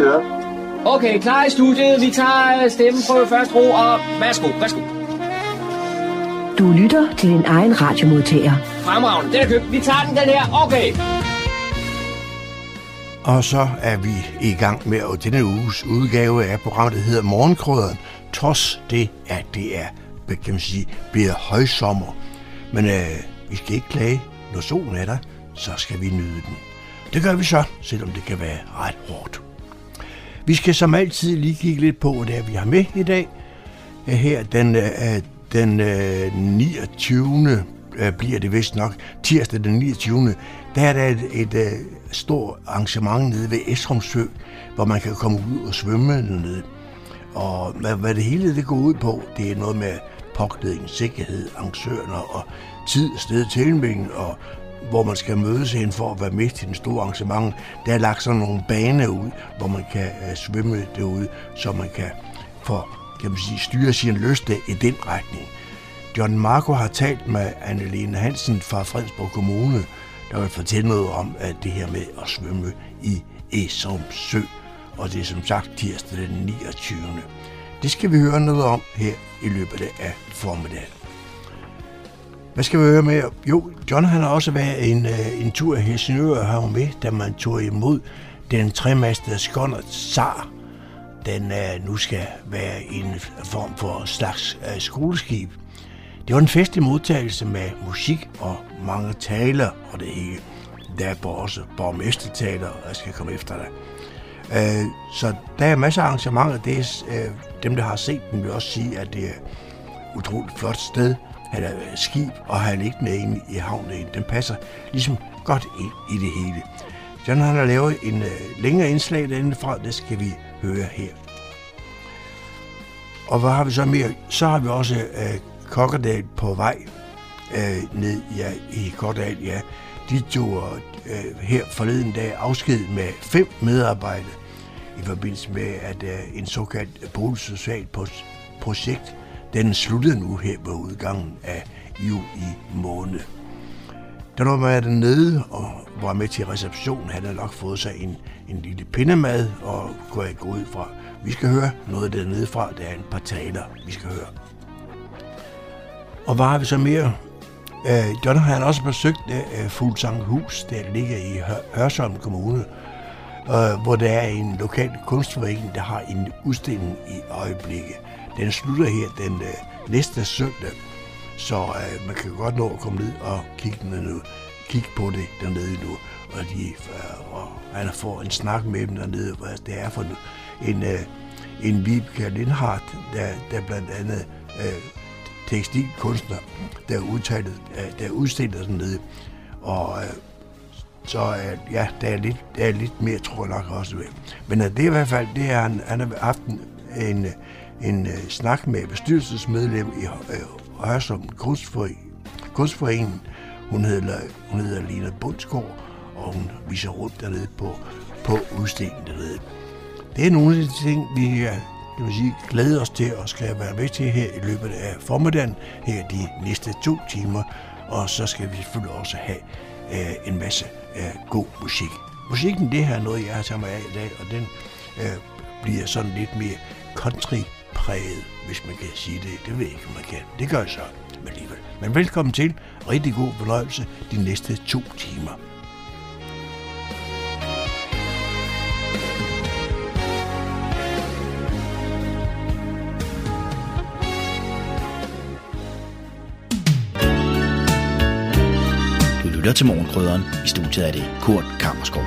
Vi kører. Okay, klar i studiet. Vi tager øh, stemmen på første ro, og værsgo, værsgo. Du lytter til din egen radiomodtager. Fremragende, den er købt. Vi tager den, den her. Okay. Og så er vi i gang med og denne uges udgave af programmet, der hedder Morgenkrøderen, trods det, at det er, kan man sige, bliver højsommer. Men øh, vi skal ikke klage, når solen er der, så skal vi nyde den. Det gør vi så, selvom det kan være ret hårdt. Vi skal som altid lige kigge lidt på, hvad det er, vi har med i dag. Her den, øh, den øh, 29. Bliver det vist nok, tirsdag den 29. Der er der et, et, et stort arrangement nede ved Esrumsø, hvor man kan komme ud og svømme dernede. Og hvad, hvad det hele det går ud på, det er noget med påklædning, sikkerhed, arrangørerne og tid, sted, tilmelding og hvor man skal mødes hen for at være med til den store arrangement. Der er lagt sådan nogle baner ud, hvor man kan øh, svømme derude, så man kan få kan man sige, styre sin lyst i den retning. John Marco har talt med Annelene Hansen fra Fredensborg Kommune, der vil fortælle noget om at det her med at svømme i Esom Sø. Og det er som sagt tirsdag den 29. Det skal vi høre noget om her i løbet af formiddagen. Hvad skal vi høre med? Jo, John han har også været en, øh, en tur i Helsingør har med, da man tog imod den tremastede skåndert Sar. Den øh, nu skal være en form for slags øh, skoleskib. Det var en festlig modtagelse med musik og mange taler og det hele. Der er også borgmestertaler, og jeg skal komme efter dig. Uh, så der er masser af arrangementer. Det er, dem, der har set dem, vil også sige, at det er et utroligt flot sted han er skib og have med inde i havnen. Den passer ligesom godt ind i det hele. John han har lavet en øh, længere indslag derinde fra, det skal vi høre her. Og hvad har vi så mere? Så har vi også øh, Kokkerdal på vej øh, ned ja, i Kokkerdal. Ja. De tog øh, her forleden dag afsked med fem medarbejdere i forbindelse med, at øh, en såkaldt boligsocialt projekt den sluttede nu her på udgangen af juli måned. Da var man dernede og var med til receptionen, havde han nok fået sig en, en lille pindemad, og kunne jeg gå ud fra. Vi skal høre noget dernede fra. Der er en par taler, vi skal høre. Og var vi så mere? Øh, John har han også besøgt øh, Fuglsang Hus, der ligger i Hørsholm Kommune, øh, hvor der er en lokal kunstforening, der har en udstilling i øjeblikket. Den slutter her den øh, næste søndag, så øh, man kan godt nå at komme ned og kigge, nu, øh, kigge på det dernede nu. Og, de, øh, og han får en snak med dem dernede, hvad det er for en, øh, en Vibeke Lindhardt, der, der blandt andet øh, tekstilkunstner, der udtalte, øh, der udstiller dernede. Og øh, så øh, ja, der er, lidt, der er lidt mere, tror jeg nok også. Men øh, det er i hvert fald, det er, han, han har haft en, en en øh, snak med bestyrelsesmedlem i øh, Hørsholm Kunstforening. Kunstforeningen. Hun hedder, hun hedder Lina Bundsgaard, og hun viser rundt dernede på, på udstillingen dernede. Det er nogle af de ting, vi kan man sige, glæder os til og skal være med til her i løbet af formiddagen, her de næste to timer. Og så skal vi selvfølgelig også have øh, en masse øh, god musik. Musikken, det her er noget, jeg har taget mig af i dag, og den øh, bliver sådan lidt mere country præget, hvis man kan sige det. Det ved jeg ikke, om man kan. Det gør jeg så men alligevel. Men velkommen til. Rigtig god fornøjelse de næste to timer. Du lytter til Morgenkrydderen. I studiet er det Kurt Kammerskov.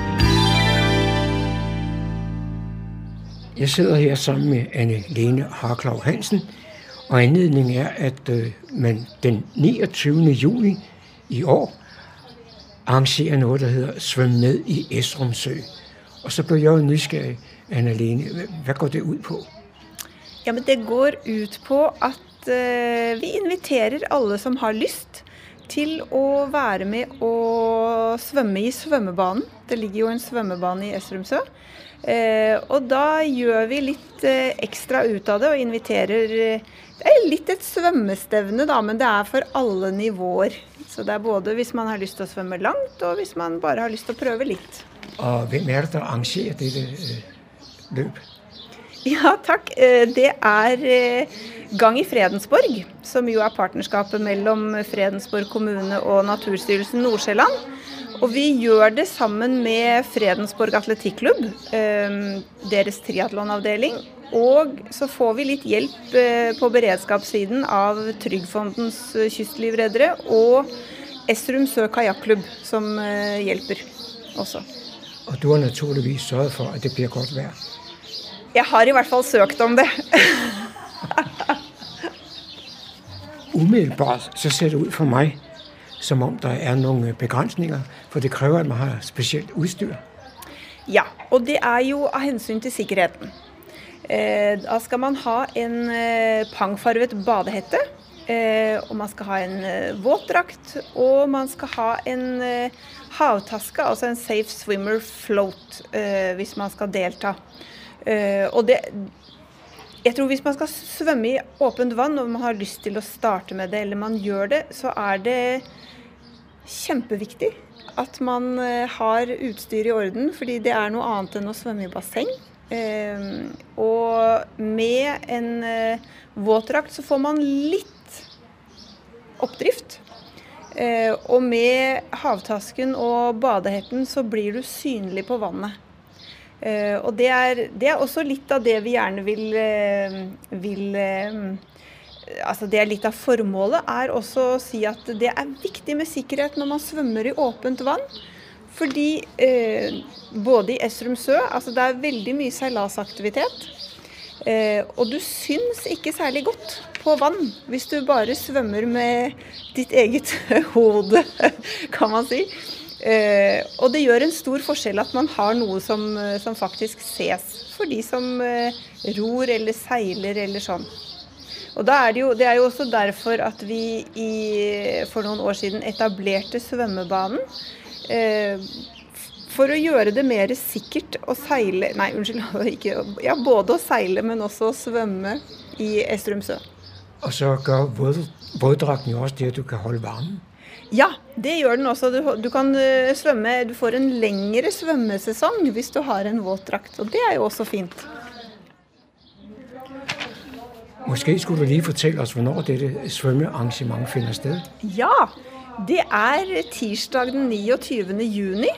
Jeg sidder her sammen med Anne-Lene Harklov Hansen, og anledningen er, at øh, man den 29. juni i år arrangerer noget, der hedder Svøm med i Esrumsø. Og så blev jeg jo nysgerrig, Anne-Lene. Hvad går det ud på? Jamen, det går ud på, at øh, vi inviterer alle, som har lyst til at være med og svømme i svømmebanen. Det ligger jo en svømmebane i Esrumsø. Eh, og da gjør vi litt eh, ekstra ut av det og inviterer eh, Det er litt et svømmestevne, da, men det er for alle nivåer. Så det er både hvis man har lyst til å svømme langt, og hvis man bare har lyst til å prøve litt. Og hvem er det, eh, der arrangerer dette løb. Ja, takk. Eh, det er eh, Gang i Fredensborg, som jo er partnerskapet mellom Fredensborg kommune og Naturstyrelsen Nord-Sjælland. Og vi gjør det sammen med Fredensborg Atletikklubb, eh, deres triatlonavdeling. Og så får vi litt hjelp på beredskapssiden av Tryggfondens kystlivreddere og Esrum Sø kajakklubb, som hjelper også. Og du har naturligvis sørget for at det blir godt vær? Jeg har i hvert fall søkt om det. Umiddelbart så ser det ud for mig, som om der er nogle begrænsninger, for det kræver, at man har spesielt udstyr. Ja, og det er jo av hensyn til sikkerheten. Eh, da skal man ha en eh, pangfarvet badehette, eh, og man skal ha en våtdrakt, og man skal ha en havtaske, altså en safe swimmer float, hvis man skal delta. Eh, og det Jeg tror hvis man skal svømme i åpent vann og man har lyst til å starte med det, eller man gjør det, så er det kjempeviktig at man eh, har utstyr i orden, fordi det er noe annet enn å svømme i basseng. Uh, og med en våtdrakt så får man litt oppdrift. og med havtasken og badehetten så blir du synlig på vannet. Uh, og det er, det er, også litt av det vi gjerne vil, uh, vil uh, Altså det er litt av formålet, er også å si at det er viktig med sikkerhet når man svømmer i åpent vann. Fordi både i Esrum Sø, altså det er veldig mye seilasaktivitet. og du syns ikke særlig godt på vann hvis du bare svømmer med ditt eget hode, kan man si. Uh, og det gjør en stor forskjell at man har noe som, eh, som faktisk ses for de som uh, ror eller seiler eller sånn. Og er det, jo, det, er jo også derfor at vi i, for noen år siden etablerte svømmebanen. Uh, for å gjøre det mer sikkert å seile Nei, unnskyld. Ikke, ja, både å seile, men også å svømme i Estrumsø. Og så gjør våtdrakten jo også det at du kan holde varmen? Ja, det gjør den også. Du, du, kan eh, svømme Du får en lengre svømmesesong hvis du har en våtdrakt, og det er jo også fint. Måske skulle du lige fortelle oss hvornår dette svømmearrangement finner sted? Ja, det er tirsdag den 29. juni.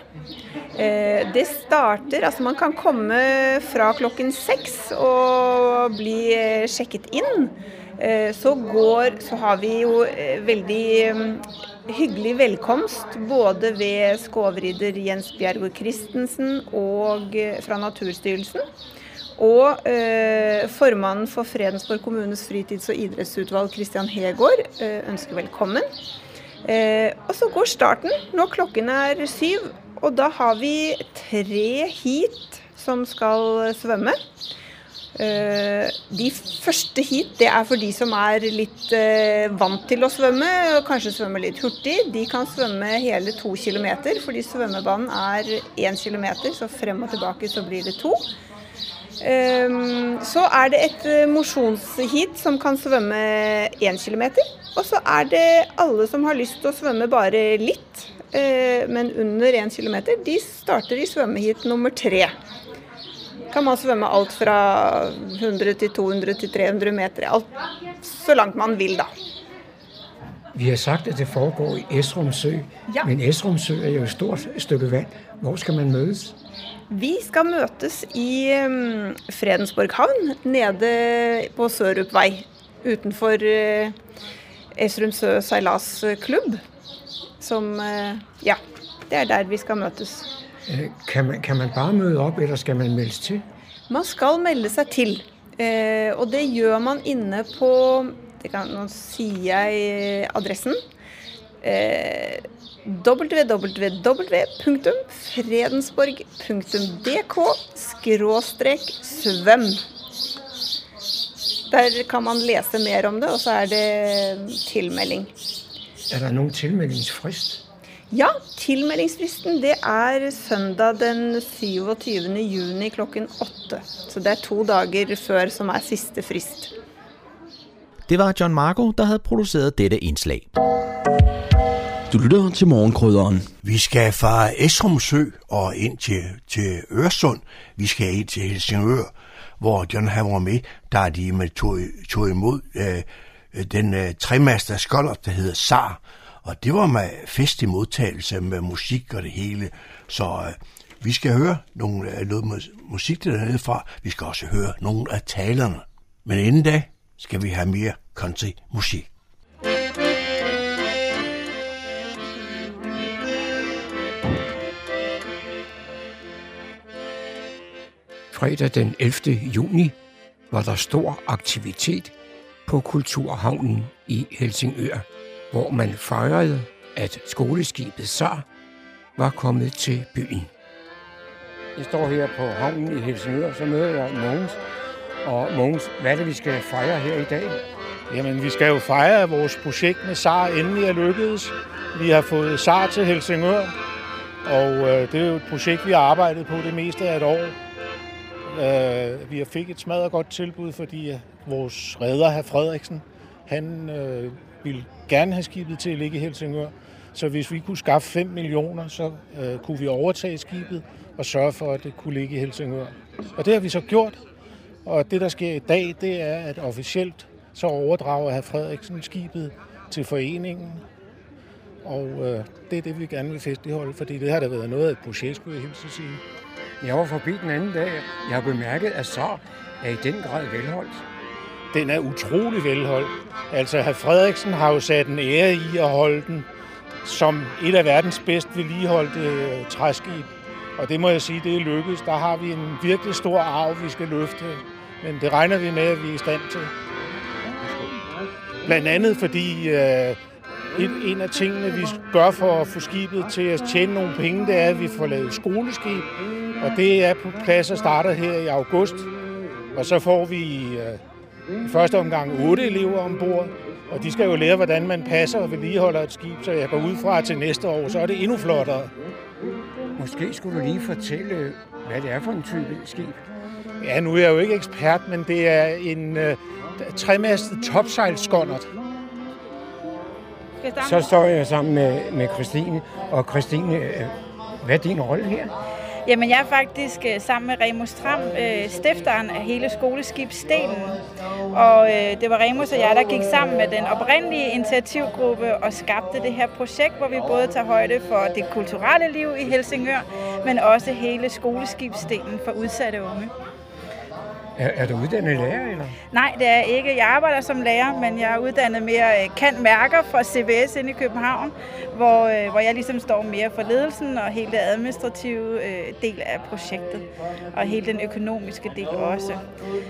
Eh, det starter Altså, man kan komme fra klokken seks og bli eh, sjekket inn. Så går Så har vi jo veldig mm, hyggelig velkomst både ved skåvridder Jens Bjergo Christensen og eh, fra Naturstyrelsen. Og eh, formannen for Fredensborg kommunes fritids- og idrettsutvalg, Christian Hegård, eh, ønsker velkommen. Eh, og så går starten Nå klokken er syv. Og da har vi tre heat som skal svømme. Eh, de første hit det er for de som er litt eh, vant til å svømme og kanskje svømme litt hurtig. De kan svømme hele to kilometer, fordi svømmebanen er én kilometer, så frem og tilbake så blir det to. Eh, så er det et eh, mosjonsheat som kan svømme én km. Og så er det alle som har lyst til å svømme bare litt, eh, men under én km, de starter i svømmeheat nummer tre kan man svømme alt fra 100 til 200 til 300 meter. Alt så langt man vil, da. Vi har sagt at det foregår i Esrumsø, ja. men Esrumsø er jo et stort stykke vann. Hvor skal man møtes? Vi skal møtes i um, Fredensborg havn, nede på Sørupvei. Utenfor uh, Esrumsø seilasklubb. Som uh, Ja, det er der vi skal møtes. Øh, kan man, kan man bare møde opp, eller skal man meldes til? Man skal melde seg til. Eh, og det gjør man inne på kan, Nå sier jeg adressen. Eh, www.fredensborg.dk skråstrek svøm. Der kan man lese mer om det, og så er det tilmelding. Er det noen tilmeldingsfrist? Ja, tilmeldingsfristen det er søndag den 27. juni klokken åtte. Så det er to dager før som er siste frist. Det var John Marco, der havde produceret dette indslag. Du lytter til morgenkrydderen. Vi skal fra Esrumsø og ind til, til Øresund. Vi skal ind til Helsingør, hvor John han var med, der de med tog, tog imod øh, den øh, tremaster skoller, der hedder SAR. Og det var med festlig modtagelse med musik og det hele. Så øh, vi skal høre nogle, øh, noget musik dernede fra. Vi skal også høre nogle af talerne. Men inden da skal vi have mere country musik. Fredag den 11. juni var der stor aktivitet på Kulturhavnen i Helsingør, hvor man fejrede, at skoleskibet SAR var kommet til byen. Jeg står her på havnen i Helsingør, så møder jeg Mogens. Og Mogens, hvad er det, vi skal fejre her i dag? Jamen, vi skal jo fejre, at vores projekt med SAR endelig er lykkedes. Vi har fået SAR til Helsingør, og øh, det er jo et projekt, vi har arbejdet på det meste af et år. Øh, vi har fik et smadret godt tilbud, fordi vores redder, herr Frederiksen, han øh, ville gerne have skibet til at ligge i Helsingør. Så hvis vi kunne skaffe 5 millioner, så øh, kunne vi overtage skibet og sørge for, at det kunne ligge i Helsingør. Og det har vi så gjort. Og det, der sker i dag, det er, at officielt så overdrager herr Frederiksen skibet til foreningen. Og øh, det er det, vi gerne vil festligholde, fordi det har da været noget af et projekt, skulle jeg hilse sige. Jeg var forbi den anden dag. Jeg har bemærket, at så er i den grad velholdt. Den er utrolig velholdt. Altså, herr Frederiksen har jo sat en ære i at holde den som et af verdens bedst vedligeholdte øh, træskib. Og det må jeg sige, det er lykkedes. Der har vi en virkelig stor arv, vi skal løfte. Men det regner vi med, at vi er i stand til. Blandt andet fordi øh, et, en af tingene, vi gør for at få skibet til at tjene nogle penge, det er, at vi får lavet skoleskib. Og det er på plads og starter her i august. Og så får vi øh, i første omgang otte elever ombord. Og de skal jo lære, hvordan man passer og vedligeholder et skib, så jeg går ud fra til næste år, så er det endnu flottere. Måske skulle du lige fortælle, hvad det er for en type skib. Ja, nu er jeg jo ikke ekspert, men det er en uh, tremastet topsejlskåndert. Så står jeg sammen med, med Christine. Og Christine, øh, hvad er din rolle her? Jamen, jeg er faktisk øh, sammen med Remus Tram, øh, stifteren af hele skoleskibsstenen. Og øh, det var Remus og jeg, der gik sammen med den oprindelige initiativgruppe og skabte det her projekt, hvor vi både tager højde for det kulturelle liv i Helsingør, men også hele skoleskibsstenen for udsatte unge. Er, er du uddannet lærer, eller? Nej, det er jeg ikke. Jeg arbejder som lærer, men jeg er uddannet mere kan mærker fra CBS inde i København, hvor, øh, hvor jeg ligesom står mere for ledelsen og hele det administrative øh, del af projektet, og hele den økonomiske del også.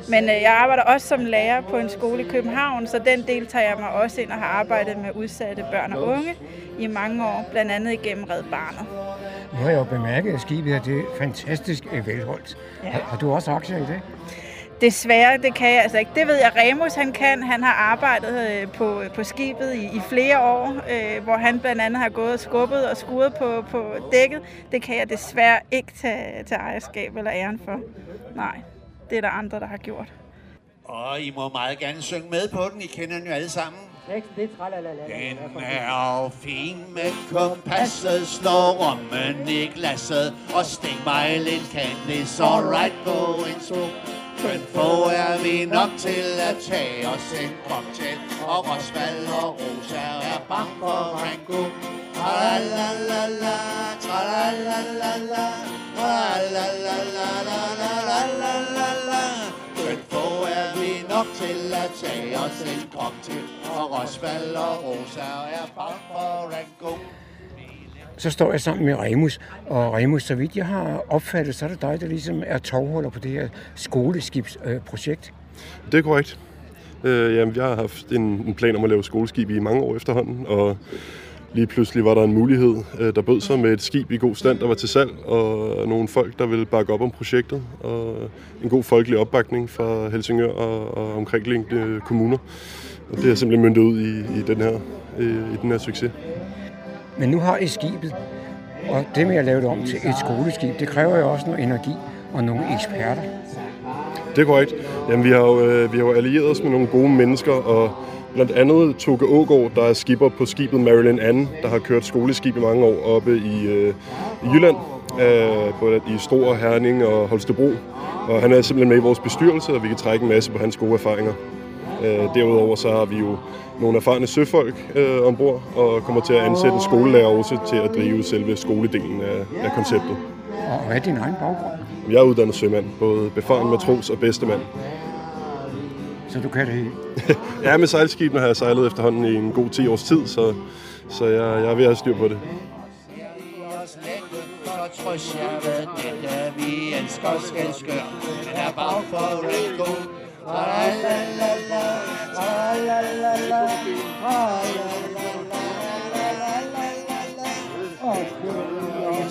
Men øh, jeg arbejder også som lærer på en skole i København, så den del tager jeg mig også ind og har arbejdet med udsatte børn og unge i mange år, blandt andet igennem Red Barnet. Nu har jeg jo bemærket, at skibet er det fantastisk velholdt. Ja. Har, har du også aktier i det? Desværre, det kan jeg altså ikke. Det ved jeg, Remus han kan. Han har arbejdet øh, på, på skibet i, i flere år, øh, hvor han blandt andet har gået og skubbet og skuret på, på dækket. Det kan jeg desværre ikke tage, tage ejerskab eller æren for. Nej, det er der andre, der har gjort. Og I må meget gerne synge med på den. I kender den jo alle sammen. Den er jo fin med kompasset, slår rommen i glasset, og stik mig lidt candy, så right på en so. Men få er vi nok til at tage os en cocktail, og Rosvald og Rosa er bang for Rango. Tra-la-la-la, tra-la-la-la-la, tra-la-la-la-la-la-la-la-la. Men få er vi nok til at tage os en cocktail, og Rosvald og Rosa er bang for Rango. Så står jeg sammen med Remus, og Remus, så vidt jeg har opfattet, så er det dig, der ligesom er tovholder på det her skoleskibsprojekt. Øh, det er korrekt. Øh, jamen, jeg har haft en, en plan om at lave skoleskib i mange år efterhånden, og lige pludselig var der en mulighed, øh, der bød sig med et skib i god stand, der var til salg, og nogle folk, der ville bakke op om projektet, og en god folkelig opbakning fra Helsingør og, og omkringliggende kommuner. Og det er simpelthen myndet ud i, i, den her, i, i den her succes. Men nu har I skibet, og det med at lave det om til et skoleskib, det kræver jo også noget energi og nogle eksperter. Det er korrekt. Jamen, vi har jo, øh, vi har jo allieret os med nogle gode mennesker, og Blandt andet Toge Ågaard, der er skipper på skibet Marilyn Anne, der har kørt skoleskib i mange år oppe i, øh, i Jylland, øh, både i Stor, Herning og Holstebro. Og han er simpelthen med i vores bestyrelse, og vi kan trække en masse på hans gode erfaringer. Øh, derudover så har vi jo nogle erfarne søfolk øh, ombord, og kommer til at ansætte en skolelærer også til at drive selve skoledelen af, af konceptet. Og hvad er din egen baggrund? Jeg er uddannet sømand, både befaren, matros og bedstemand. Så du kan det hele? ja, med sejlskibene har jeg sejlet efterhånden i en god 10 års tid, så, så jeg, jeg er ved at have styr på det. Trods jeg ved, er vi elsker skal skør, men er bag for en god.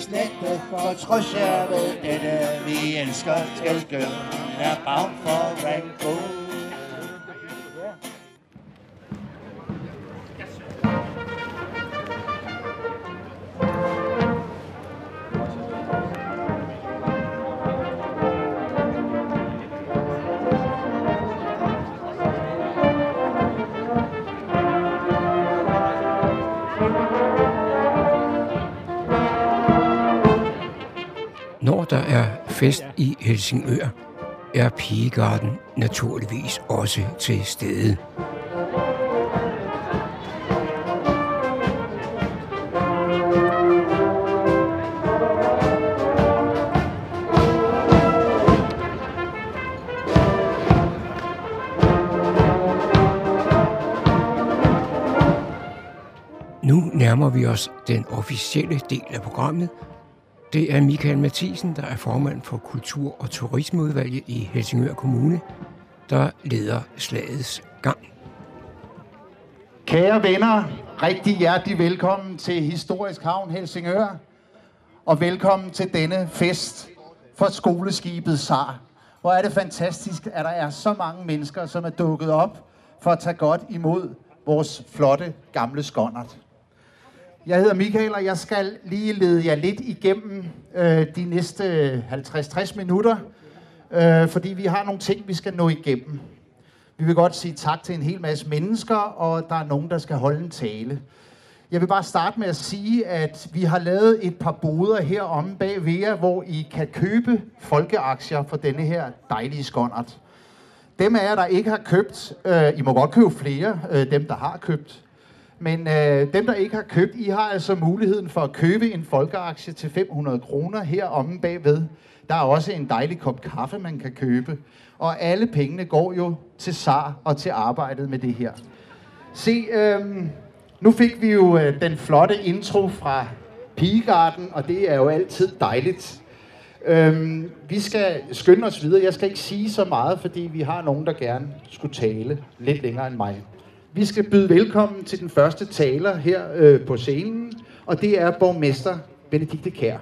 Slægte for trods jeg ved, det vi elsker skal skør, er bag for en Helsingør, er Pigegarden naturligvis også til stede. Nu nærmer vi os den officielle del af programmet. Det er Michael Mathisen, der er formand for Kultur- og Turismeudvalget i Helsingør Kommune, der leder slagets gang. Kære venner, rigtig hjertelig velkommen til Historisk Havn Helsingør, og velkommen til denne fest for skoleskibet SAR. Hvor er det fantastisk, at der er så mange mennesker, som er dukket op for at tage godt imod vores flotte gamle skåndert. Jeg hedder Michael, og jeg skal lige lede jer lidt igennem øh, de næste 50-60 minutter, øh, fordi vi har nogle ting, vi skal nå igennem. Vi vil godt sige tak til en hel masse mennesker, og der er nogen, der skal holde en tale. Jeg vil bare starte med at sige, at vi har lavet et par boder heromme bag ved jer, hvor I kan købe folkeaktier for denne her dejlige skåndert. Dem af jer, der ikke har købt, øh, I må godt købe flere, øh, dem der har købt. Men øh, dem, der ikke har købt, I har altså muligheden for at købe en folkeaktie til 500 kroner heromme bagved. Der er også en dejlig kop kaffe, man kan købe. Og alle pengene går jo til SAR og til arbejdet med det her. Se, øh, nu fik vi jo øh, den flotte intro fra Pigegarden, og det er jo altid dejligt. Øhm, vi skal skynde os videre. Jeg skal ikke sige så meget, fordi vi har nogen, der gerne skulle tale lidt længere end mig. Vi skal byde velkommen til den første taler her øh, på scenen, og det er borgmester Benedikte Kær.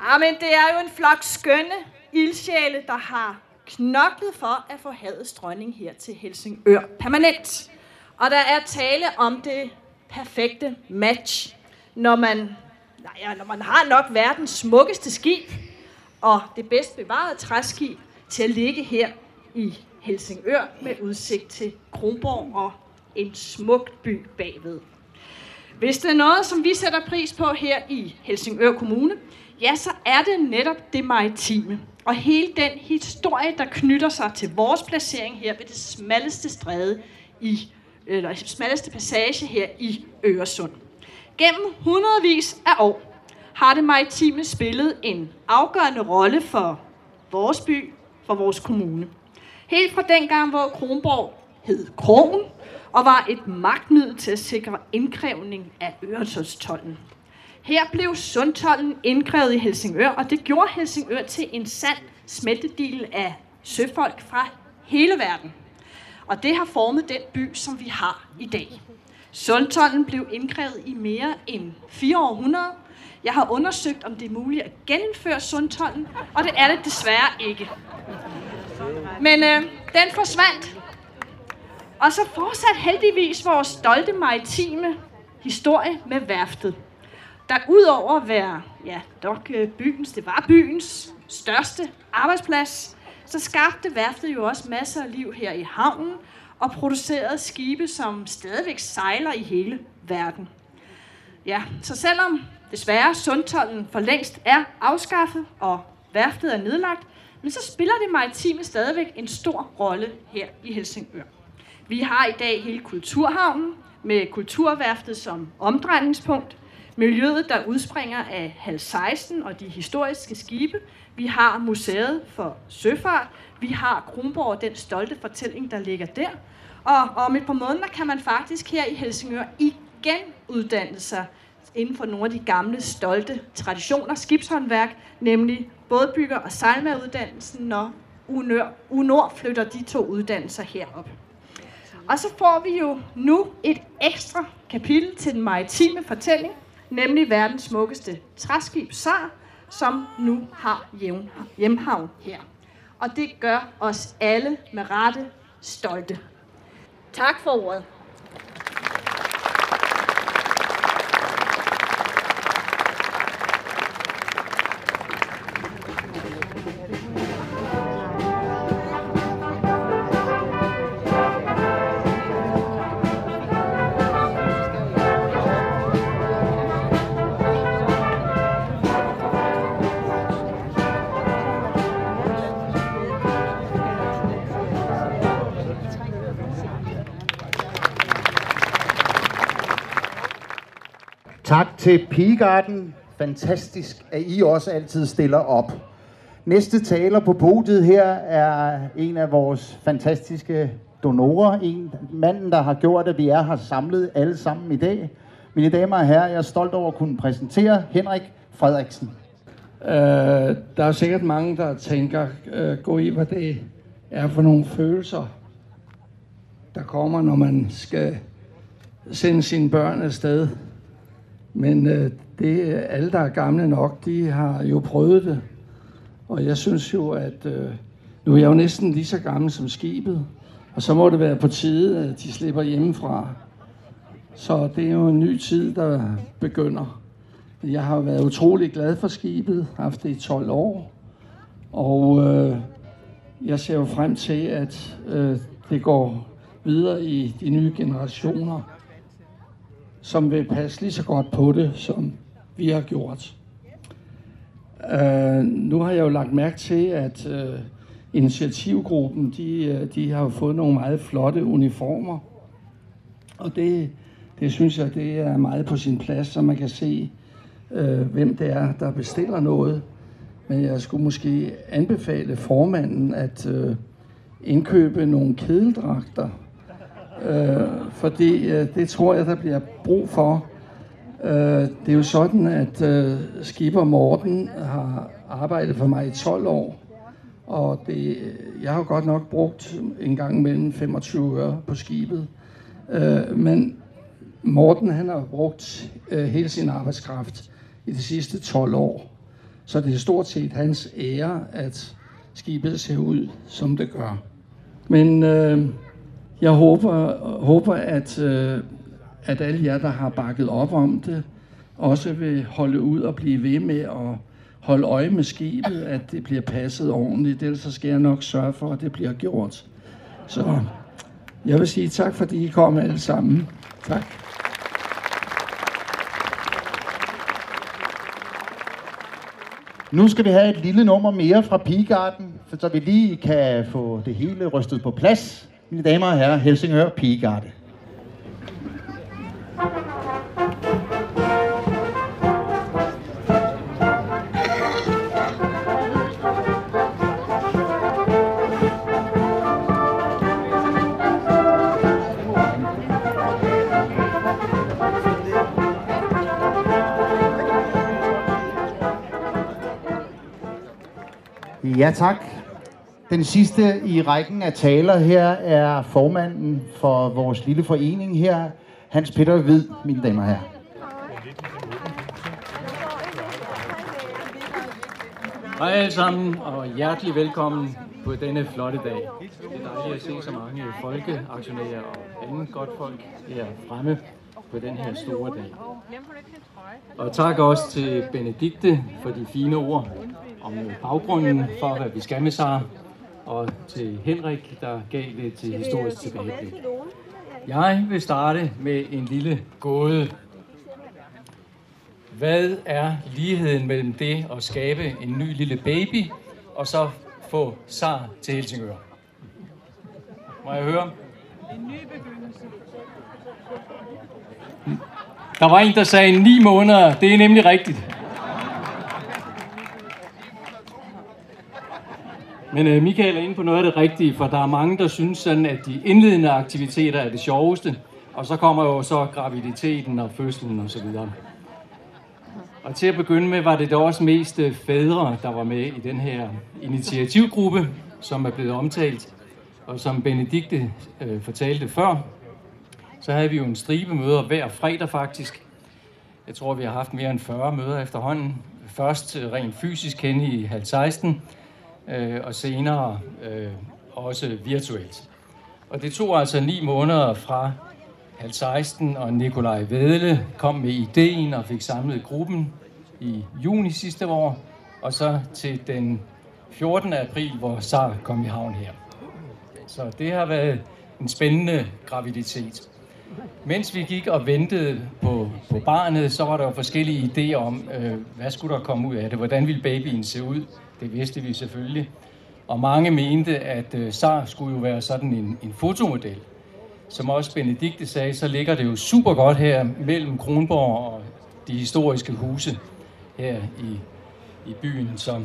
Amen, ah, det er jo en flok skønne ildsjæle, der har knoklet for at få hadets dronning her til Helsingør permanent. Og der er tale om det perfekte match, når man, nej, ja, når man har nok verdens smukkeste skib og det bedst bevarede træskib til at ligge her i Helsingør med udsigt til Kronborg og en smuk by bagved. Hvis det er noget, som vi sætter pris på her i Helsingør Kommune, ja, så er det netop det maritime. Og hele den historie, der knytter sig til vores placering her ved det smalleste stræde i, eller smalleste passage her i Øresund. Gennem hundredvis af år har det maritime spillet en afgørende rolle for vores by, for vores kommune. Helt fra dengang, hvor Kronborg hed Krogen og var et magtmiddel til at sikre indkrævning af Øresundstolden. Her blev Sundtolden indkrævet i Helsingør, og det gjorde Helsingør til en sand smeltedil af søfolk fra hele verden. Og det har formet den by, som vi har i dag. Sundtolden blev indkrævet i mere end fire århundreder. Jeg har undersøgt, om det er muligt at genindføre Sundtolden, og det er det desværre ikke. Men øh, den forsvandt. Og så fortsat heldigvis vores stolte maritime historie med værftet. Der udover at være, ja, dog øh, byens, det var byens største arbejdsplads, så skabte værftet jo også masser af liv her i havnen, og producerede skibe, som stadigvæk sejler i hele verden. Ja, så selvom desværre Sundtollen for længst er afskaffet og værftet er nedlagt, men så spiller det maritime stadigvæk en stor rolle her i Helsingør. Vi har i dag hele Kulturhavnen med Kulturværftet som omdrejningspunkt, miljøet, der udspringer af halv 16 og de historiske skibe. Vi har Museet for Søfart. Vi har Kronborg, den stolte fortælling, der ligger der. Og om et par måneder kan man faktisk her i Helsingør igen uddanne sig inden for nogle af de gamle, stolte traditioner, skibshåndværk, nemlig bådbygger- og sejlmageruddannelsen, når UNOR flytter de to uddannelser herop. Og så får vi jo nu et ekstra kapitel til den maritime fortælling, nemlig verdens smukkeste træskib SAR, som nu har hjemhavn her. Og det gør os alle med rette stolte. Tak for ordet. Til Pigarden. Fantastisk, at I også altid stiller op. Næste taler på podiet her er en af vores fantastiske donorer. En manden, der har gjort, at vi er her samlet alle sammen i dag. Mine damer og herrer, jeg er stolt over at kunne præsentere Henrik Frederiksen. Uh, der er sikkert mange, der tænker, øh, uh, gå i, hvad det er for nogle følelser, der kommer, når man skal sende sine børn afsted men øh, det, alle, der er gamle nok, de har jo prøvet det. Og jeg synes jo, at øh, nu er jeg jo næsten lige så gammel som skibet. Og så må det være på tide, at de slipper hjemmefra. Så det er jo en ny tid, der begynder. Jeg har været utrolig glad for skibet, haft det i 12 år. Og øh, jeg ser jo frem til, at øh, det går videre i de nye generationer som vil passe lige så godt på det, som vi har gjort. Uh, nu har jeg jo lagt mærke til, at uh, initiativgruppen, de, uh, de har jo fået nogle meget flotte uniformer. Og det, det synes jeg, det er meget på sin plads, så man kan se, uh, hvem det er, der bestiller noget. Men jeg skulle måske anbefale formanden at uh, indkøbe nogle kedeldragter øh, fordi øh, det tror jeg, der bliver brug for. Øh, det er jo sådan, at øh, Skipper Morten har arbejdet for mig i 12 år, og det, øh, jeg har godt nok brugt en gang mellem 25 øre på skibet. Øh, men Morten han har brugt øh, hele sin arbejdskraft i de sidste 12 år. Så det er stort set hans ære, at skibet ser ud, som det gør. Men øh, jeg håber, håber at, øh, at alle jer, der har bakket op om det, også vil holde ud og blive ved med at holde øje med skibet, at det bliver passet ordentligt. Ellers så skal jeg nok sørge for, at det bliver gjort. Så jeg vil sige tak, fordi I kom alle sammen. Tak. Nu skal vi have et lille nummer mere fra Pigarden, så vi lige kan få det hele rystet på plads. Mine damer og herrer, Helsingør Pigegarde. Ja tak. Den sidste i rækken af taler her er formanden for vores lille forening her, Hans Peter Hvid, mine damer og herrer. Hej alle sammen, og hjertelig velkommen på denne flotte dag. Det er dejligt at se så mange folkeaktionærer og anden godt folk her fremme på den her store dag. Og tak også til Benedikte for de fine ord om baggrunden for, hvad vi skal med Sara og til Henrik, der gav det til historisk tilbageblik. Jeg vil starte med en lille gåde. Hvad er ligheden mellem det at skabe en ny lille baby, og så få SAR til Helsingør? Må jeg høre? En ny begyndelse. Der var en, der sagde ni måneder. Det er nemlig rigtigt. Men øh, Michael er inde på noget af det rigtige, for der er mange, der synes sådan, at de indledende aktiviteter er det sjoveste, og så kommer jo så graviditeten og fødslen og så videre. Og til at begynde med var det da også mest øh, fædre, der var med i den her initiativgruppe, som er blevet omtalt. Og som Benedikte øh, fortalte før, så havde vi jo en stribe møder hver fredag faktisk. Jeg tror, vi har haft mere end 40 møder efterhånden. Først øh, rent fysisk hen i halv 16, øh, og senere øh, også virtuelt. Og det tog altså ni måneder fra halv 16, og Nikolaj Vedle kom med ideen og fik samlet gruppen i juni sidste år, og så til den 14. april, hvor Sar kom i havn her. Så det har været en spændende graviditet. Mens vi gik og ventede på, på barnet, så var der jo forskellige idéer om, øh, hvad skulle der komme ud af det? Hvordan ville babyen se ud? Det vidste vi selvfølgelig. Og mange mente, at øh, SAR skulle jo være sådan en, en fotomodel. Som også Benedikte sagde, så ligger det jo super godt her mellem Kronborg og de historiske huse her i, i byen. Så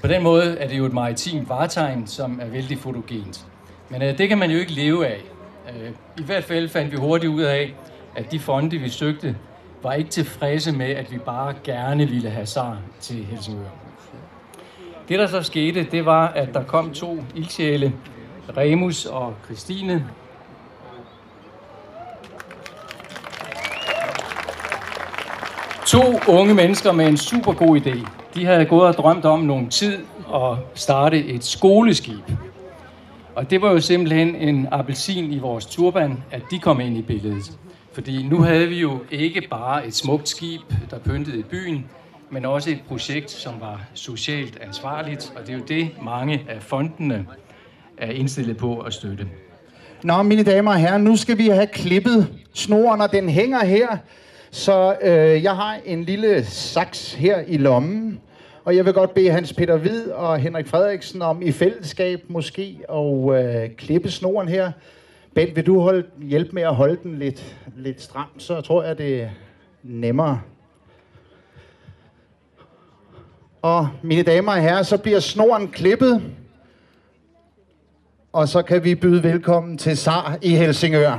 på den måde er det jo et maritimt varetegn, som er vældig fotogent. Men øh, det kan man jo ikke leve af. Øh, I hvert fald fandt vi hurtigt ud af, at de fonde, vi søgte, var ikke tilfredse med, at vi bare gerne ville have SAR til Helsingør. Det, der så skete, det var, at der kom to ildsjæle, Remus og Christine. To unge mennesker med en super god idé. De havde gået og drømt om nogle tid at starte et skoleskib. Og det var jo simpelthen en appelsin i vores turban, at de kom ind i billedet. Fordi nu havde vi jo ikke bare et smukt skib, der pyntede i byen, men også et projekt, som var socialt ansvarligt, og det er jo det, mange af fondene er indstillet på at støtte. Nå, mine damer og herrer, nu skal vi have klippet snoren, og den hænger her. Så øh, jeg har en lille saks her i lommen, og jeg vil godt bede Hans Peter Hvid og Henrik Frederiksen om i fællesskab måske at øh, klippe snoren her. Bent, vil du holde, hjælpe med at holde den lidt, lidt stram, så tror jeg, det er nemmere. Og mine damer og herrer, så bliver snoren klippet. Og så kan vi byde velkommen til SAR i Helsingør.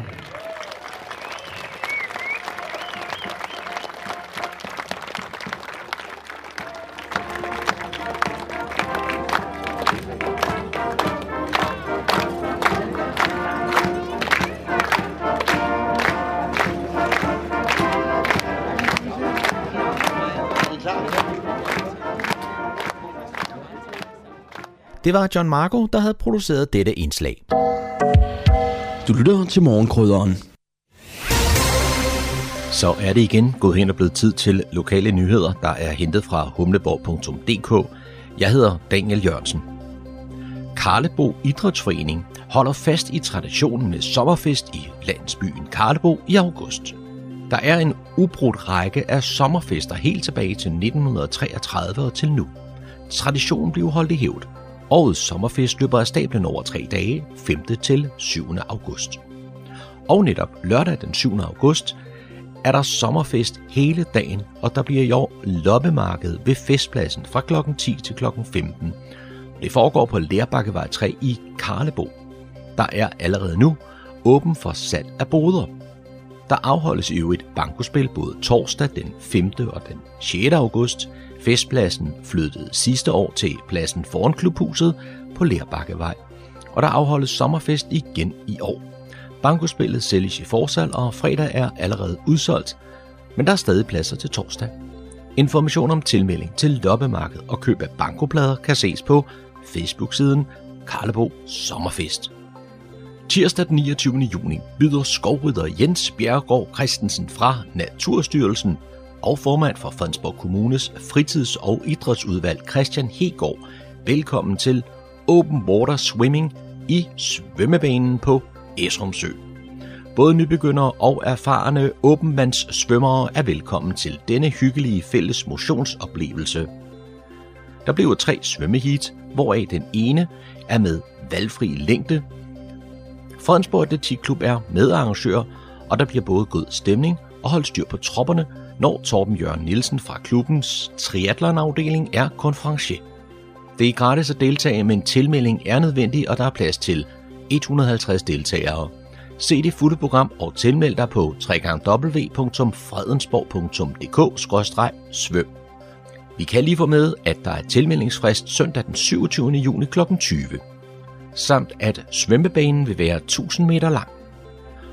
Det var John Marco, der havde produceret dette indslag. Du lytter til morgenkrydderen. Så er det igen gået hen og blevet tid til lokale nyheder, der er hentet fra humleborg.dk. Jeg hedder Daniel Jørgensen. Karlebo Idrætsforening holder fast i traditionen med sommerfest i landsbyen Karlebo i august. Der er en ubrudt række af sommerfester helt tilbage til 1933 og til nu. Traditionen blev holdt i hævd, Årets sommerfest løber af stablen over tre dage, 5. til 7. august. Og netop lørdag den 7. august er der sommerfest hele dagen, og der bliver i år loppemarked ved festpladsen fra kl. 10 til kl. 15. Det foregår på Lærbakkevej 3 i Karlebo. Der er allerede nu åben for salg af boder. Der afholdes i øvrigt bankospil både torsdag den 5. og den 6. august, Festpladsen flyttede sidste år til pladsen foran klubhuset på Lærbakkevej, og der afholdes sommerfest igen i år. Bankospillet sælges i forsal, og fredag er allerede udsolgt, men der er stadig pladser til torsdag. Information om tilmelding til loppemarked og køb af bankoplader kan ses på Facebook-siden Karlebo Sommerfest. Tirsdag den 29. juni byder skovrytter Jens Bjergård Christensen fra Naturstyrelsen og formand for Fredensborg Kommunes fritids- og idrætsudvalg Christian Hegård velkommen til Open Water Swimming i svømmebanen på Esrumsø. Både nybegyndere og erfarne åbenvandssvømmere er velkommen til denne hyggelige fælles motionsoplevelse. Der bliver tre svømmeheat, hvoraf den ene er med valgfri længde. Fredensborg Atletikklub er medarrangør, og der bliver både god stemning og holdt styr på tropperne, når Torben Jørgen Nielsen fra klubbens triathlonafdeling er konferencier. Det er gratis at deltage, men tilmelding er nødvendig, og der er plads til 150 deltagere. Se det fulde program og tilmeld dig på www.fredensborg.dk-svøm. Vi kan lige få med, at der er tilmeldingsfrist søndag den 27. juni kl. 20. Samt at svømmebanen vil være 1000 meter lang.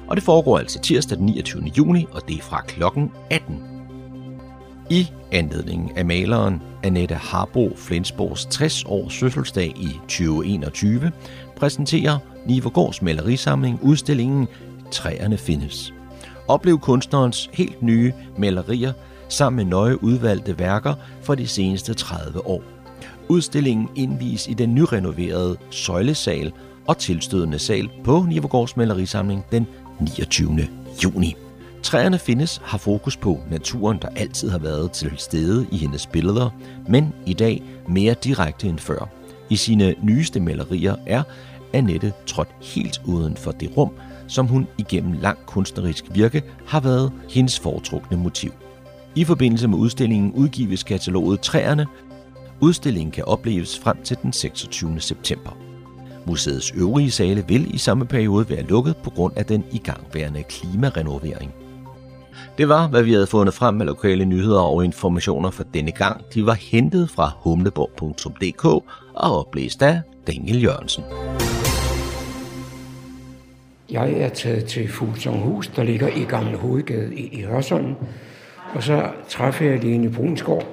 Og det foregår altså tirsdag den 29. juni, og det er fra kl. 18. I anledning af maleren Annette Harbo Flensborgs 60 års fødselsdag i 2021 præsenterer Nivogårds malerisamling udstillingen Træerne findes. Oplev kunstnerens helt nye malerier sammen med nøje udvalgte værker fra de seneste 30 år. Udstillingen indvies i den nyrenoverede søjlesal og tilstødende sal på Nivogårds malerisamling den 29. juni. Træerne findes har fokus på naturen, der altid har været til stede i hendes billeder, men i dag mere direkte end før. I sine nyeste malerier er Annette trådt helt uden for det rum, som hun igennem lang kunstnerisk virke har været hendes foretrukne motiv. I forbindelse med udstillingen udgives kataloget Træerne. Udstillingen kan opleves frem til den 26. september. Museets øvrige sale vil i samme periode være lukket på grund af den igangværende klimarenovering. Det var, hvad vi havde fundet frem med lokale nyheder og informationer for denne gang. De var hentet fra humleborg.dk og oplæst af Daniel Jørgensen. Jeg er taget til Fuglsonghus, der ligger i Gamle Hovedgade i, Hørsholm. Og så træffer jeg Lene Brunsgaard.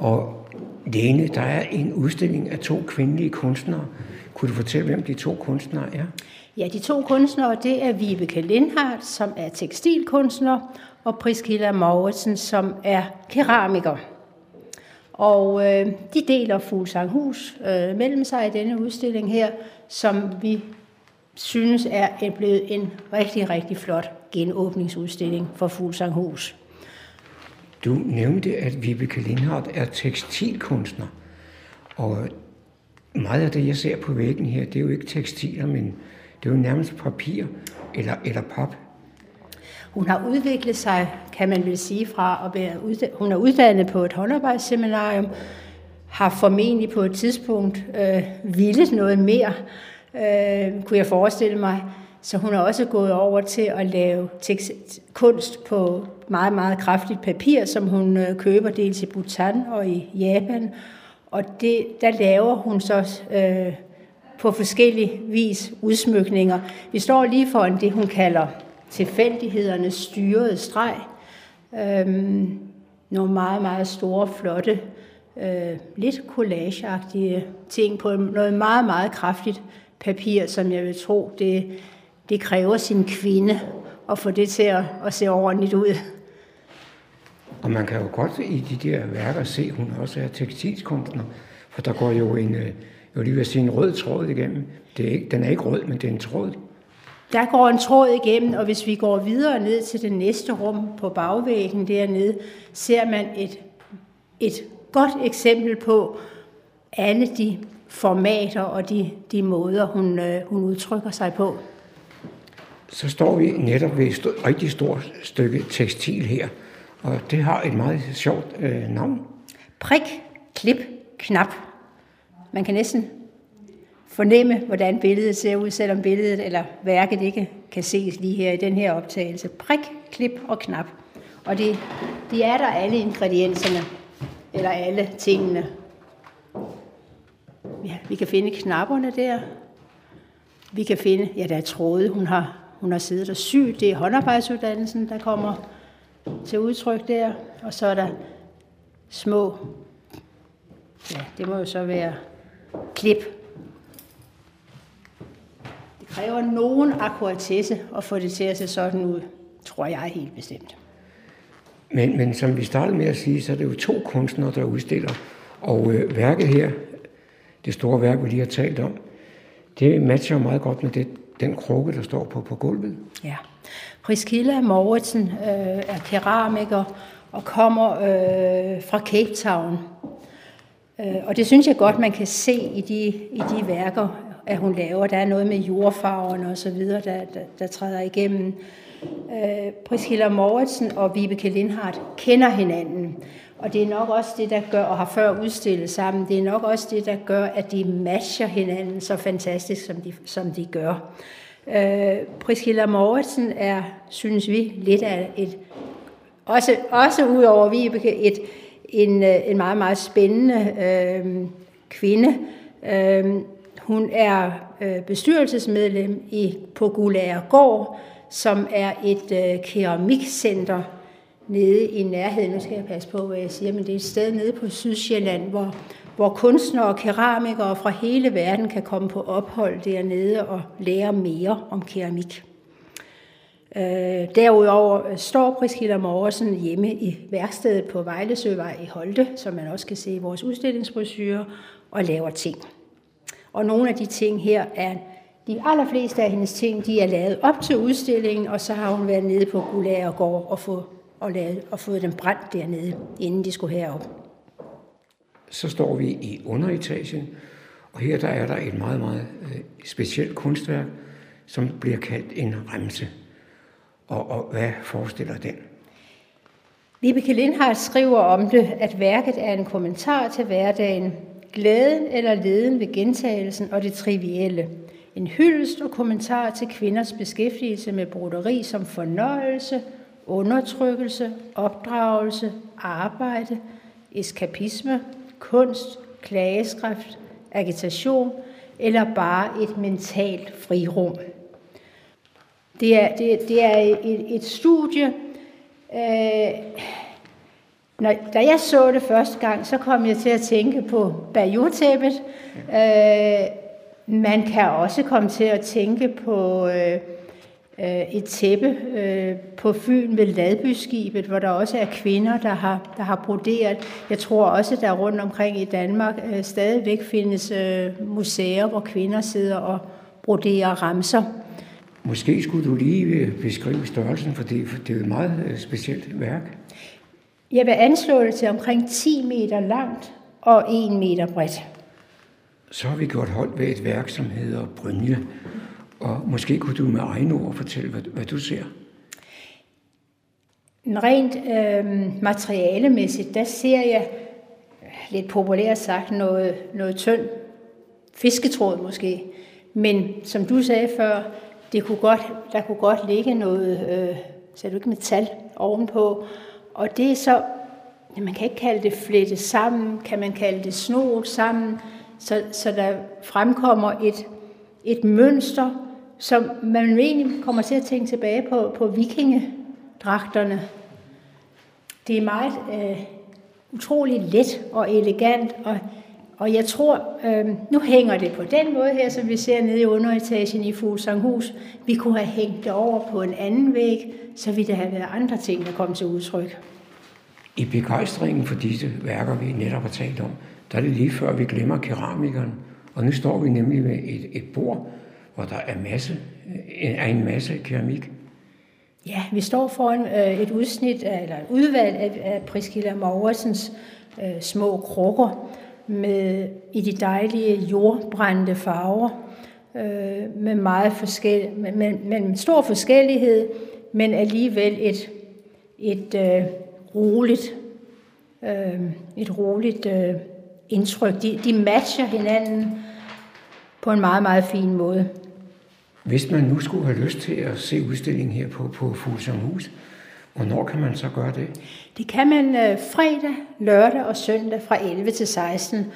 Og Lene, der er en udstilling af to kvindelige kunstnere. Kunne du fortælle, hvem de to kunstnere er? Ja, de to kunstnere, det er Vibeke Lindhardt, som er tekstilkunstner, og Priskilla Mauritsen, som er keramiker. Og øh, de deler Fuglsanghus øh, mellem sig i denne udstilling her, som vi synes er blevet en rigtig, rigtig flot genåbningsudstilling for Fuglsanghus. Du nævnte, at Vibeke Lindhardt er tekstilkunstner. Og meget af det, jeg ser på væggen her, det er jo ikke tekstiler, men det er jo nærmest papir eller, eller pap. Hun har udviklet sig, kan man vel sige, fra at være hun er uddannet på et håndarbejdsseminarium, har formentlig på et tidspunkt øh, villet noget mere, øh, kunne jeg forestille mig. Så hun har også gået over til at lave kunst på meget, meget kraftigt papir, som hun øh, køber dels i Bhutan og i Japan. Og det, der laver hun så øh, på forskellige vis udsmykninger. Vi står lige foran det, hun kalder tilfældighedernes styrede streg. Øhm, nogle meget, meget store, flotte, øh, lidt collageagtige ting på noget meget, meget kraftigt papir, som jeg vil tro, det, det kræver sin kvinde at få det til at, at se ordentligt ud. Og man kan jo godt i de der værker se, at hun også er tekstilkunstner, for der går jo en, øh, jeg vil lige vil sige, en rød tråd igennem. Det er ikke, den er ikke rød, men det er en tråd. Der går en tråd igennem, og hvis vi går videre ned til det næste rum på bagvæggen dernede, ser man et, et godt eksempel på alle de formater og de, de måder, hun, øh, hun udtrykker sig på. Så står vi netop ved et rigtig stort stykke tekstil her, og det har et meget sjovt øh, navn. Prik, klip, knap. Man kan næsten fornemme, hvordan billedet ser ud, selvom billedet eller værket ikke kan ses lige her i den her optagelse. Prik, klip og knap. Og det, det er der alle ingredienserne, eller alle tingene. Ja, vi kan finde knapperne der. Vi kan finde, ja, der er tråde, hun har, hun har siddet og syet. Det er håndarbejdsuddannelsen, der kommer til udtryk der. Og så er der små, ja, det må jo så være klip kræver nogen akkuratesse at få det til at se sådan ud, tror jeg helt bestemt. Men, men som vi startede med at sige, så er det jo to kunstnere, der udstiller. Og øh, værket her, det store værk, vi lige har talt om, Det matcher meget godt med det, den krukke, der står på, på gulvet. Ja. Priscilla Mauritsen øh, er keramiker og kommer øh, fra Cape Town. Øh, og det synes jeg godt, man kan se i de, i de værker, at hun laver. Der er noget med jordfarverne og så videre, der, der, der træder igennem. Øh, Priscilla Mauritsen og Vibeke Lindhardt kender hinanden. Og det er nok også det, der gør, og har før udstillet sammen, det er nok også det, der gør, at de matcher hinanden så fantastisk, som de, som de gør. Øh, Priscilla Mortensen er, synes vi, lidt af et, også, også ud over Vibeke, et, en, øh, en meget, meget spændende øh, kvinde. Øh, hun er øh, bestyrelsesmedlem i, på Gulager Gård, som er et øh, keramikcenter nede i nærheden. Nu skal jeg passe på, hvad jeg siger, men det er et sted nede på Sydsjælland, hvor, hvor kunstnere og keramikere fra hele verden kan komme på ophold dernede og lære mere om keramik. Øh, derudover står Priscilla Morgensen hjemme i værkstedet på Vejlesøvej i Holte, som man også kan se i vores udstillingsbrosyre, og laver ting. Og nogle af de ting her er, de allerfleste af hendes ting, de er lavet op til udstillingen, og så har hun været nede på Gulagergård og, få, og, lavet, og fået dem brændt dernede, inden de skulle herop. Så står vi i underetagen, og her der er der et meget, meget øh, specielt kunstværk, som bliver kaldt en remse. Og, og hvad forestiller den? Vibeke Lindhardt skriver om det, at værket er en kommentar til hverdagen, glæden eller leden ved gentagelsen og det trivielle. En hyldest og kommentar til kvinders beskæftigelse med broderi som fornøjelse, undertrykkelse, opdragelse, arbejde, eskapisme, kunst, klageskrift, agitation eller bare et mentalt frirum. Det er, det, det er et, et studie. Øh, når, da jeg så det første gang, så kom jeg til at tænke på Bayou-tæppet. Øh, man kan også komme til at tænke på øh, et tæppe øh, på Fyn ved Ladbyskibet, hvor der også er kvinder, der har, der har broderet. Jeg tror også, der rundt omkring i Danmark øh, stadigvæk findes øh, museer, hvor kvinder sidder og broderer ramser. Måske skulle du lige øh, beskrive størrelsen, for det, for det er et meget øh, specielt værk. Jeg vil anslå det til omkring 10 meter langt og 1 meter bredt. Så har vi gjort hold ved et værk, som hedder Brynje. Og måske kunne du med egne ord fortælle, hvad, hvad du ser. Rent øh, materialemæssigt, der ser jeg lidt populært sagt noget, noget tynd fisketråd måske. Men som du sagde før, det kunne godt, der kunne godt ligge noget, øh, sagde du ikke metal ovenpå. Og det er så, man kan ikke kalde det flettet sammen, kan man kalde det snoet sammen, så, så der fremkommer et, et mønster, som man egentlig kommer til at tænke tilbage på, på vikingedragterne. Det er meget øh, utroligt let og elegant, og, og jeg tror, øh, nu hænger det på den måde her, som vi ser nede i underetagen i Fuglsanghus. Vi kunne have hængt det over på en anden væg, så ville der have været andre ting, der kom til udtryk. I begejstringen for disse værker, vi netop har talt om, der er det lige før, vi glemmer keramikeren. Og nu står vi nemlig ved et, et bord, hvor der er, masse, er en masse keramik. Ja, vi står foran øh, et udsnit, eller et udvalg af, af Priscilla Mauersens øh, små krukker med i de dejlige jordbrændte farver, øh, med meget forskel, med, med, med stor forskellighed, men alligevel et, et øh, roligt, øh, et roligt øh, indtryk. De, de matcher hinanden på en meget, meget fin måde. Hvis man nu skulle have lyst til at se udstillingen her på, på Fuglsamhus, hvornår kan man så gøre det? Det kan man øh, fredag, lørdag og søndag fra 11 til 16.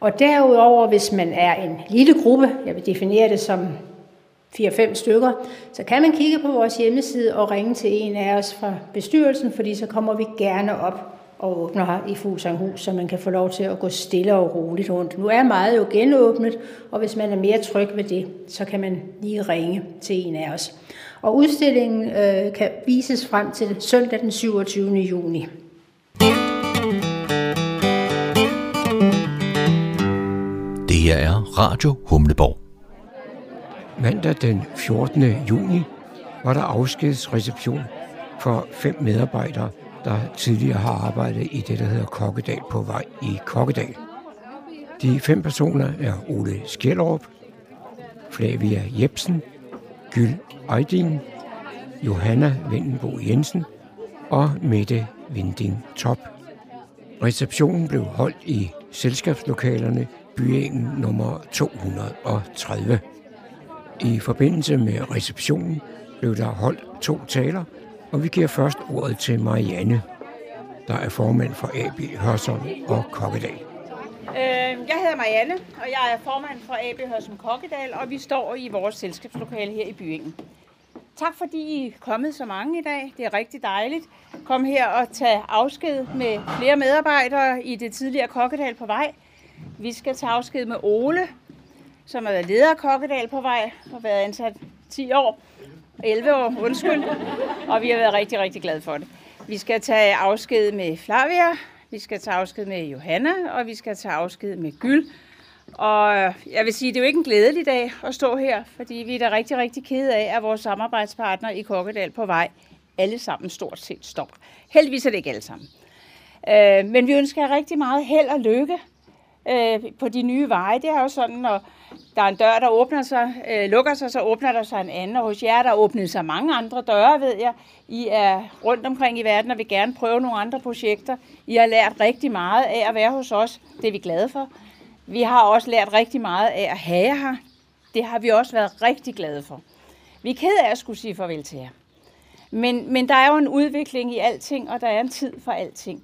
Og derudover, hvis man er en lille gruppe, jeg vil definere det som 4-5 stykker, så kan man kigge på vores hjemmeside og ringe til en af os fra bestyrelsen, fordi så kommer vi gerne op og åbner her i Fuglsanghus, så man kan få lov til at gå stille og roligt rundt. Nu er meget jo genåbnet, og hvis man er mere tryg ved det, så kan man lige ringe til en af os. Og udstillingen øh, kan vises frem til søndag den 27. juni. Det her er Radio Humleborg. Mandag den 14. juni var der afskedsreception for fem medarbejdere, der tidligere har arbejdet i det, der hedder Kokkedal på vej i Kokkedal. De fem personer er Ole Skjellerup, Flavia Jebsen, Gyl Ejding, Johanna Vendenbo Jensen og Mette Vinding Top. Receptionen blev holdt i selskabslokalerne Byengen nummer 230. I forbindelse med receptionen blev der holdt to taler, og vi giver først ordet til Marianne, der er formand for AB Hørsholm og Kokkedal. Øh, jeg hedder Marianne, og jeg er formand for AB Hørsholm Kokkedal, og vi står i vores selskabslokale her i Byingen. Tak fordi I er kommet så mange i dag. Det er rigtig dejligt. Kom her og tage afsked med flere medarbejdere i det tidligere Kokkedal på vej. Vi skal tage afsked med Ole, som har været leder af Kokkedal på vej og været ansat 10 år. 11 år, undskyld. Og vi har været rigtig, rigtig glade for det. Vi skal tage afsked med Flavia, vi skal tage afsked med Johanna, og vi skal tage afsked med Gyld. Og jeg vil sige, det er jo ikke en glædelig dag at stå her, fordi vi er da rigtig, rigtig kede af, at vores samarbejdspartner i Kokkedal på vej alle sammen stort set stopper. Heldigvis er det ikke alle sammen. Øh, men vi ønsker jer rigtig meget held og lykke øh, på de nye veje. Det er jo sådan, når der er en dør, der åbner sig, øh, lukker sig, så åbner der sig en anden. Og hos jer, der åbnet sig mange andre døre, ved jeg. I er rundt omkring i verden og vil gerne prøve nogle andre projekter. I har lært rigtig meget af at være hos os. Det er vi glade for. Vi har også lært rigtig meget af at have jer her. Det har vi også været rigtig glade for. Vi er ked af at skulle sige farvel til jer. Men, men der er jo en udvikling i alting, og der er en tid for alting.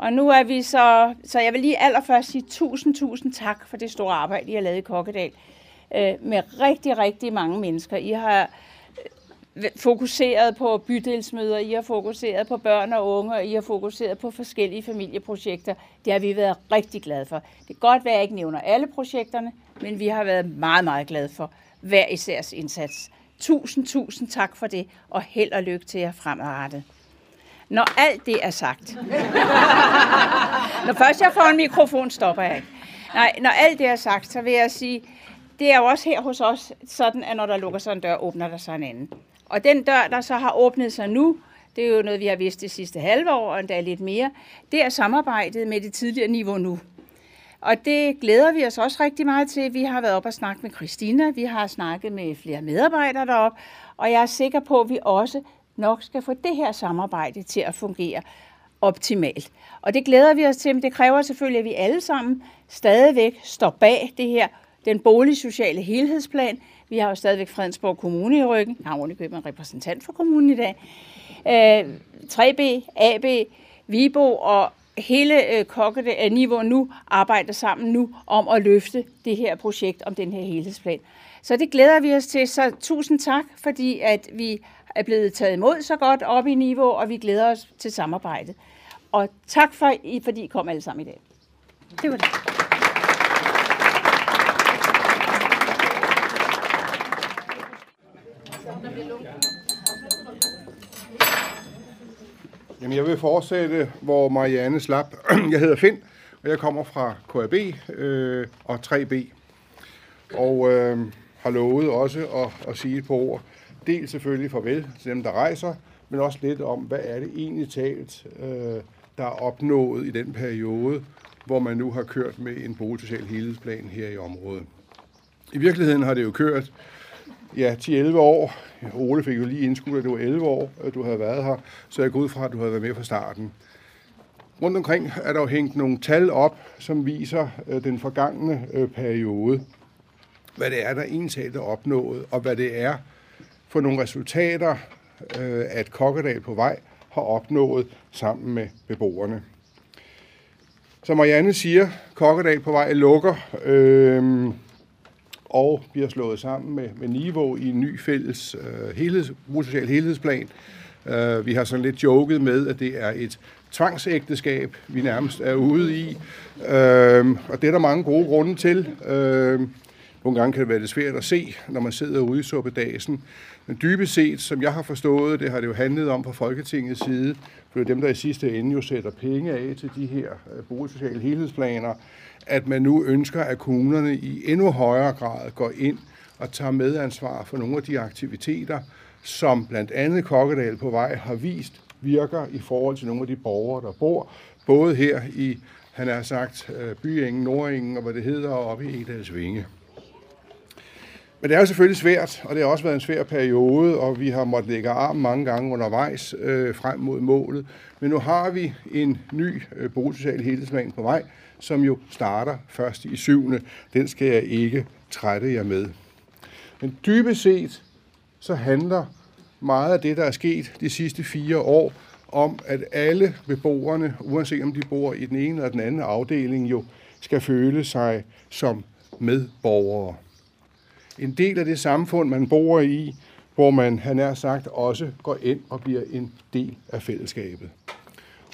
Og nu er vi så, så jeg vil lige allerførst sige tusind, tusind tak for det store arbejde, I har lavet i Kokkedal. Øh, med rigtig, rigtig mange mennesker. I har øh, fokuseret på bydelsmøder, I har fokuseret på børn og unge, og I har fokuseret på forskellige familieprojekter. Det har vi været rigtig glade for. Det kan godt være, at jeg ikke nævner alle projekterne, men vi har været meget, meget glade for hver isærs indsats. Tusind, tusind tak for det, og held og lykke til jer fremadrettet. Når alt det er sagt. når først jeg får en mikrofon, stopper jeg ikke. Nej, når alt det er sagt, så vil jeg sige, det er jo også her hos os sådan, at når der lukker sig en dør, åbner der sig en anden. Og den dør, der så har åbnet sig nu, det er jo noget, vi har vidst det sidste halve år, og endda lidt mere, det er samarbejdet med det tidligere niveau nu. Og det glæder vi os også rigtig meget til. Vi har været op og snakket med Christina, vi har snakket med flere medarbejdere derop, og jeg er sikker på, at vi også nok skal få det her samarbejde til at fungere optimalt. Og det glæder vi os til, men det kræver selvfølgelig, at vi alle sammen stadigvæk står bag det her, den boligsociale helhedsplan. Vi har jo stadigvæk Fredensborg Kommune i ryggen. Jeg har ordentligt en repræsentant for kommunen i dag. Øh, 3B, AB, Vibo og hele øh, kokkede øh, niveau nu arbejder sammen nu om at løfte det her projekt om den her helhedsplan. Så det glæder vi os til. Så tusind tak, fordi at vi er blevet taget imod så godt op i niveau, og vi glæder os til samarbejdet. Og tak for, fordi I kom alle sammen i dag. Det var det. Jamen, jeg vil fortsætte, hvor Marianne slap. Jeg hedder Finn, og jeg kommer fra KAB øh, og 3B. Og øh, har lovet også at, at sige et par ord del selvfølgelig farvel til dem, der rejser, men også lidt om, hvad er det egentlig talt, øh, der er opnået i den periode, hvor man nu har kørt med en boligsocial helhedsplan her i området. I virkeligheden har det jo kørt ja, 10-11 år. Ole fik jo lige indskudt, at det var 11 år, at du havde været her, så jeg går ud fra, at du havde været med fra starten. Rundt omkring er der jo hængt nogle tal op, som viser øh, den forgangne øh, periode. Hvad det er, der egentlig er opnået, og hvad det er, for nogle resultater, øh, at Kokkedal på vej har opnået sammen med beboerne. Som Marianne siger, Kokkedal på vej lukker øh, og bliver slået sammen med, med Niveau i en ny fælles øh, helheds, social helhedsplan. Øh, vi har sådan lidt joket med, at det er et tvangsægteskab, vi nærmest er ude i. Øh, og det er der mange gode grunde til. Øh, nogle gange kan det være lidt svært at se, når man sidder ude i suppedasen. Men dybest set, som jeg har forstået, det har det jo handlet om fra Folketingets side, for det er dem, der i sidste ende jo sætter penge af til de her øh, boligsociale helhedsplaner, at man nu ønsker, at kommunerne i endnu højere grad går ind og tager medansvar for nogle af de aktiviteter, som blandt andet Kokkedal på vej har vist virker i forhold til nogle af de borgere, der bor, både her i, han har sagt, øh, Byingen, Nordingen og hvad det hedder, og oppe i Edalsvinge. Men det er jo selvfølgelig svært, og det har også været en svær periode, og vi har måttet lægge arm mange gange undervejs øh, frem mod målet. Men nu har vi en ny øh, boligsocial helhedsplan på vej, som jo starter først i syvende. Den skal jeg ikke trætte jer med. Men dybest set, så handler meget af det, der er sket de sidste fire år, om at alle beboerne, uanset om de bor i den ene eller den anden afdeling, jo skal føle sig som medborgere en del af det samfund, man bor i, hvor man, han er sagt, også går ind og bliver en del af fællesskabet.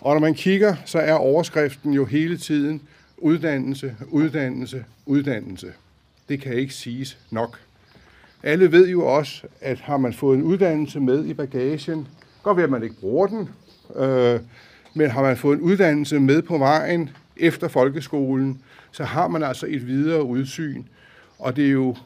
Og når man kigger, så er overskriften jo hele tiden uddannelse, uddannelse, uddannelse. Det kan ikke siges nok. Alle ved jo også, at har man fået en uddannelse med i bagagen, godt ved, at man ikke bruger den, øh, men har man fået en uddannelse med på vejen efter folkeskolen, så har man altså et videre udsyn. Og det er jo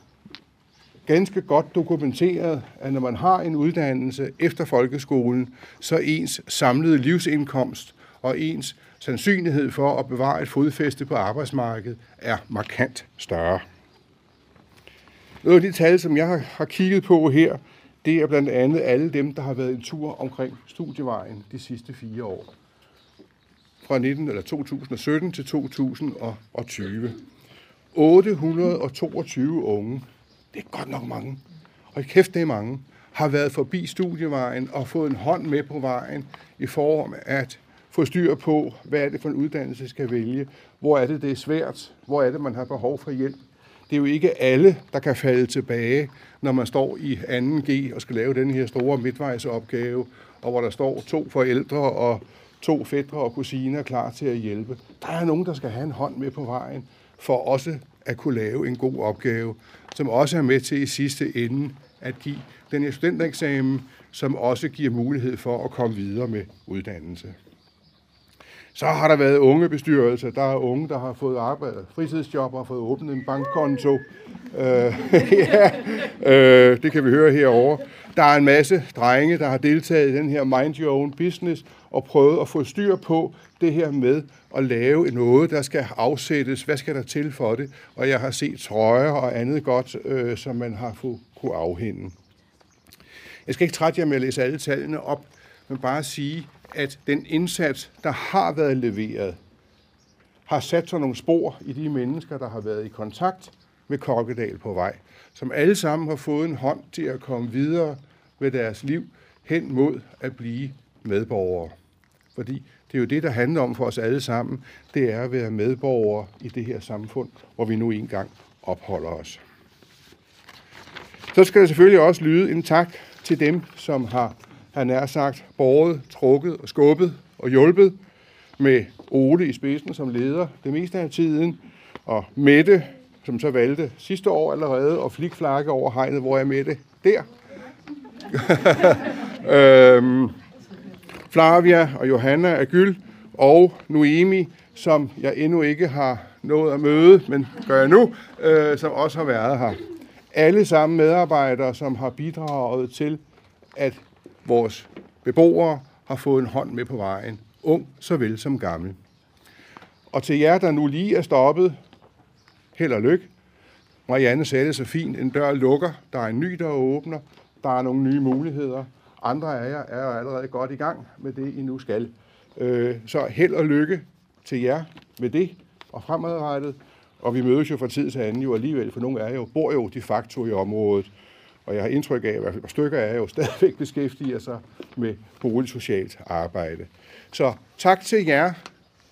ganske godt dokumenteret, at når man har en uddannelse efter folkeskolen, så ens samlede livsindkomst og ens sandsynlighed for at bevare et fodfæste på arbejdsmarkedet er markant større. Noget af de tal, som jeg har kigget på her, det er blandt andet alle dem, der har været en tur omkring studievejen de sidste fire år. Fra 19, eller 2017 til 2020. 822 unge det er godt nok mange, og kæft det er mange, har været forbi studievejen og fået en hånd med på vejen i form af at få styr på, hvad er det for en uddannelse, skal vælge, hvor er det, det er svært, hvor er det, man har behov for hjælp. Det er jo ikke alle, der kan falde tilbage, når man står i 2G og skal lave den her store midtvejsopgave, og hvor der står to forældre og to fædre og kusiner klar til at hjælpe. Der er nogen, der skal have en hånd med på vejen, for også at kunne lave en god opgave, som også er med til i sidste ende at give den her studentereksamen, som også giver mulighed for at komme videre med uddannelse. Så har der været unge bestyrelser. Der er unge, der har fået arbejde, fritidsjob og fået åbnet en bankkonto. Øh, ja, øh, det kan vi høre herover. Der er en masse drenge, der har deltaget i den her Mind Your Own Business og prøvet at få styr på det her med at lave noget, der skal afsættes. Hvad skal der til for det? Og jeg har set trøjer og andet godt, øh, som man har få, kunne afhænde. Jeg skal ikke trætte jer med at læse alle tallene op, men bare sige, at den indsats, der har været leveret, har sat sig nogle spor i de mennesker, der har været i kontakt med Kokkedal på vej, som alle sammen har fået en hånd til at komme videre med deres liv hen mod at blive medborgere. Fordi det er jo det, der handler om for os alle sammen, det er at være medborgere i det her samfund, hvor vi nu engang opholder os. Så skal der selvfølgelig også lyde en tak til dem, som har, han er sagt, båret, trukket og skubbet og hjulpet med Ole i spidsen som leder det meste af tiden, og Mette, som så valgte sidste år allerede at flikflakke over hegnet, hvor er Mette der. øhm, Flavia og Johanna Agyl og Noemi, som jeg endnu ikke har nået at møde, men gør jeg nu, øh, som også har været her. Alle sammen medarbejdere, som har bidraget til, at vores beboere har fået en hånd med på vejen, ung såvel som gammel. Og til jer, der nu lige er stoppet, held og lykke. Marianne sagde det så fint, en dør lukker, der er en ny, der åbner, der er nogle nye muligheder, andre af jer er allerede godt i gang med det, I nu skal. Øh, så held og lykke til jer med det og fremadrettet. Og vi mødes jo fra tid til anden jo alligevel, for nogle af jer jo, bor jo de facto i området. Og jeg har indtryk af, at i hvert fald stykker af jer jo stadigvæk beskæftiger sig med boligsocialt arbejde. Så tak til jer.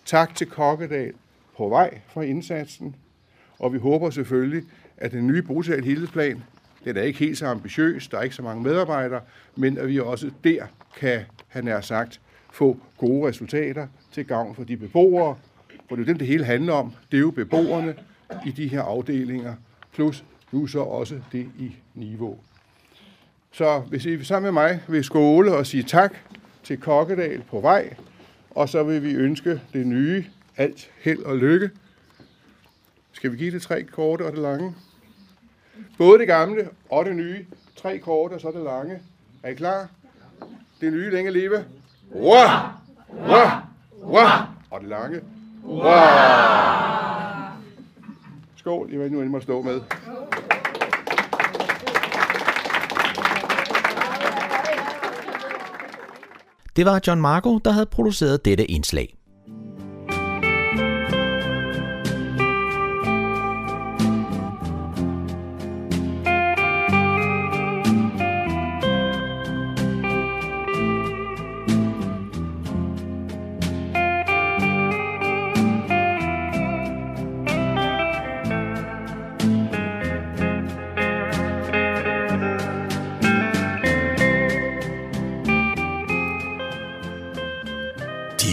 Tak til Kokkedal på vej for indsatsen. Og vi håber selvfølgelig, at den nye boligsociale helhedsplan den er ikke helt så ambitiøs, der er ikke så mange medarbejdere, men at vi også der kan, han er sagt, få gode resultater til gavn for de beboere, for det er jo dem, det hele handler om. Det er jo beboerne i de her afdelinger, plus nu så også det i niveau. Så hvis I sammen med mig vil skåle og sige tak til Kokkedal på vej, og så vil vi ønske det nye alt held og lykke. Skal vi give det tre korte og det lange? Både det gamle og det nye. Tre korte, og så det lange. Er I klar? Det nye længe leve. Wow! Wow! Wow! Og det lange. Wow! Skål, I vil nu, I må stå med. Det var John Marco, der havde produceret dette indslag.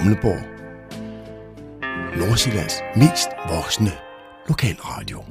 Humleborg, Nordsjællands mest voksne lokalradio.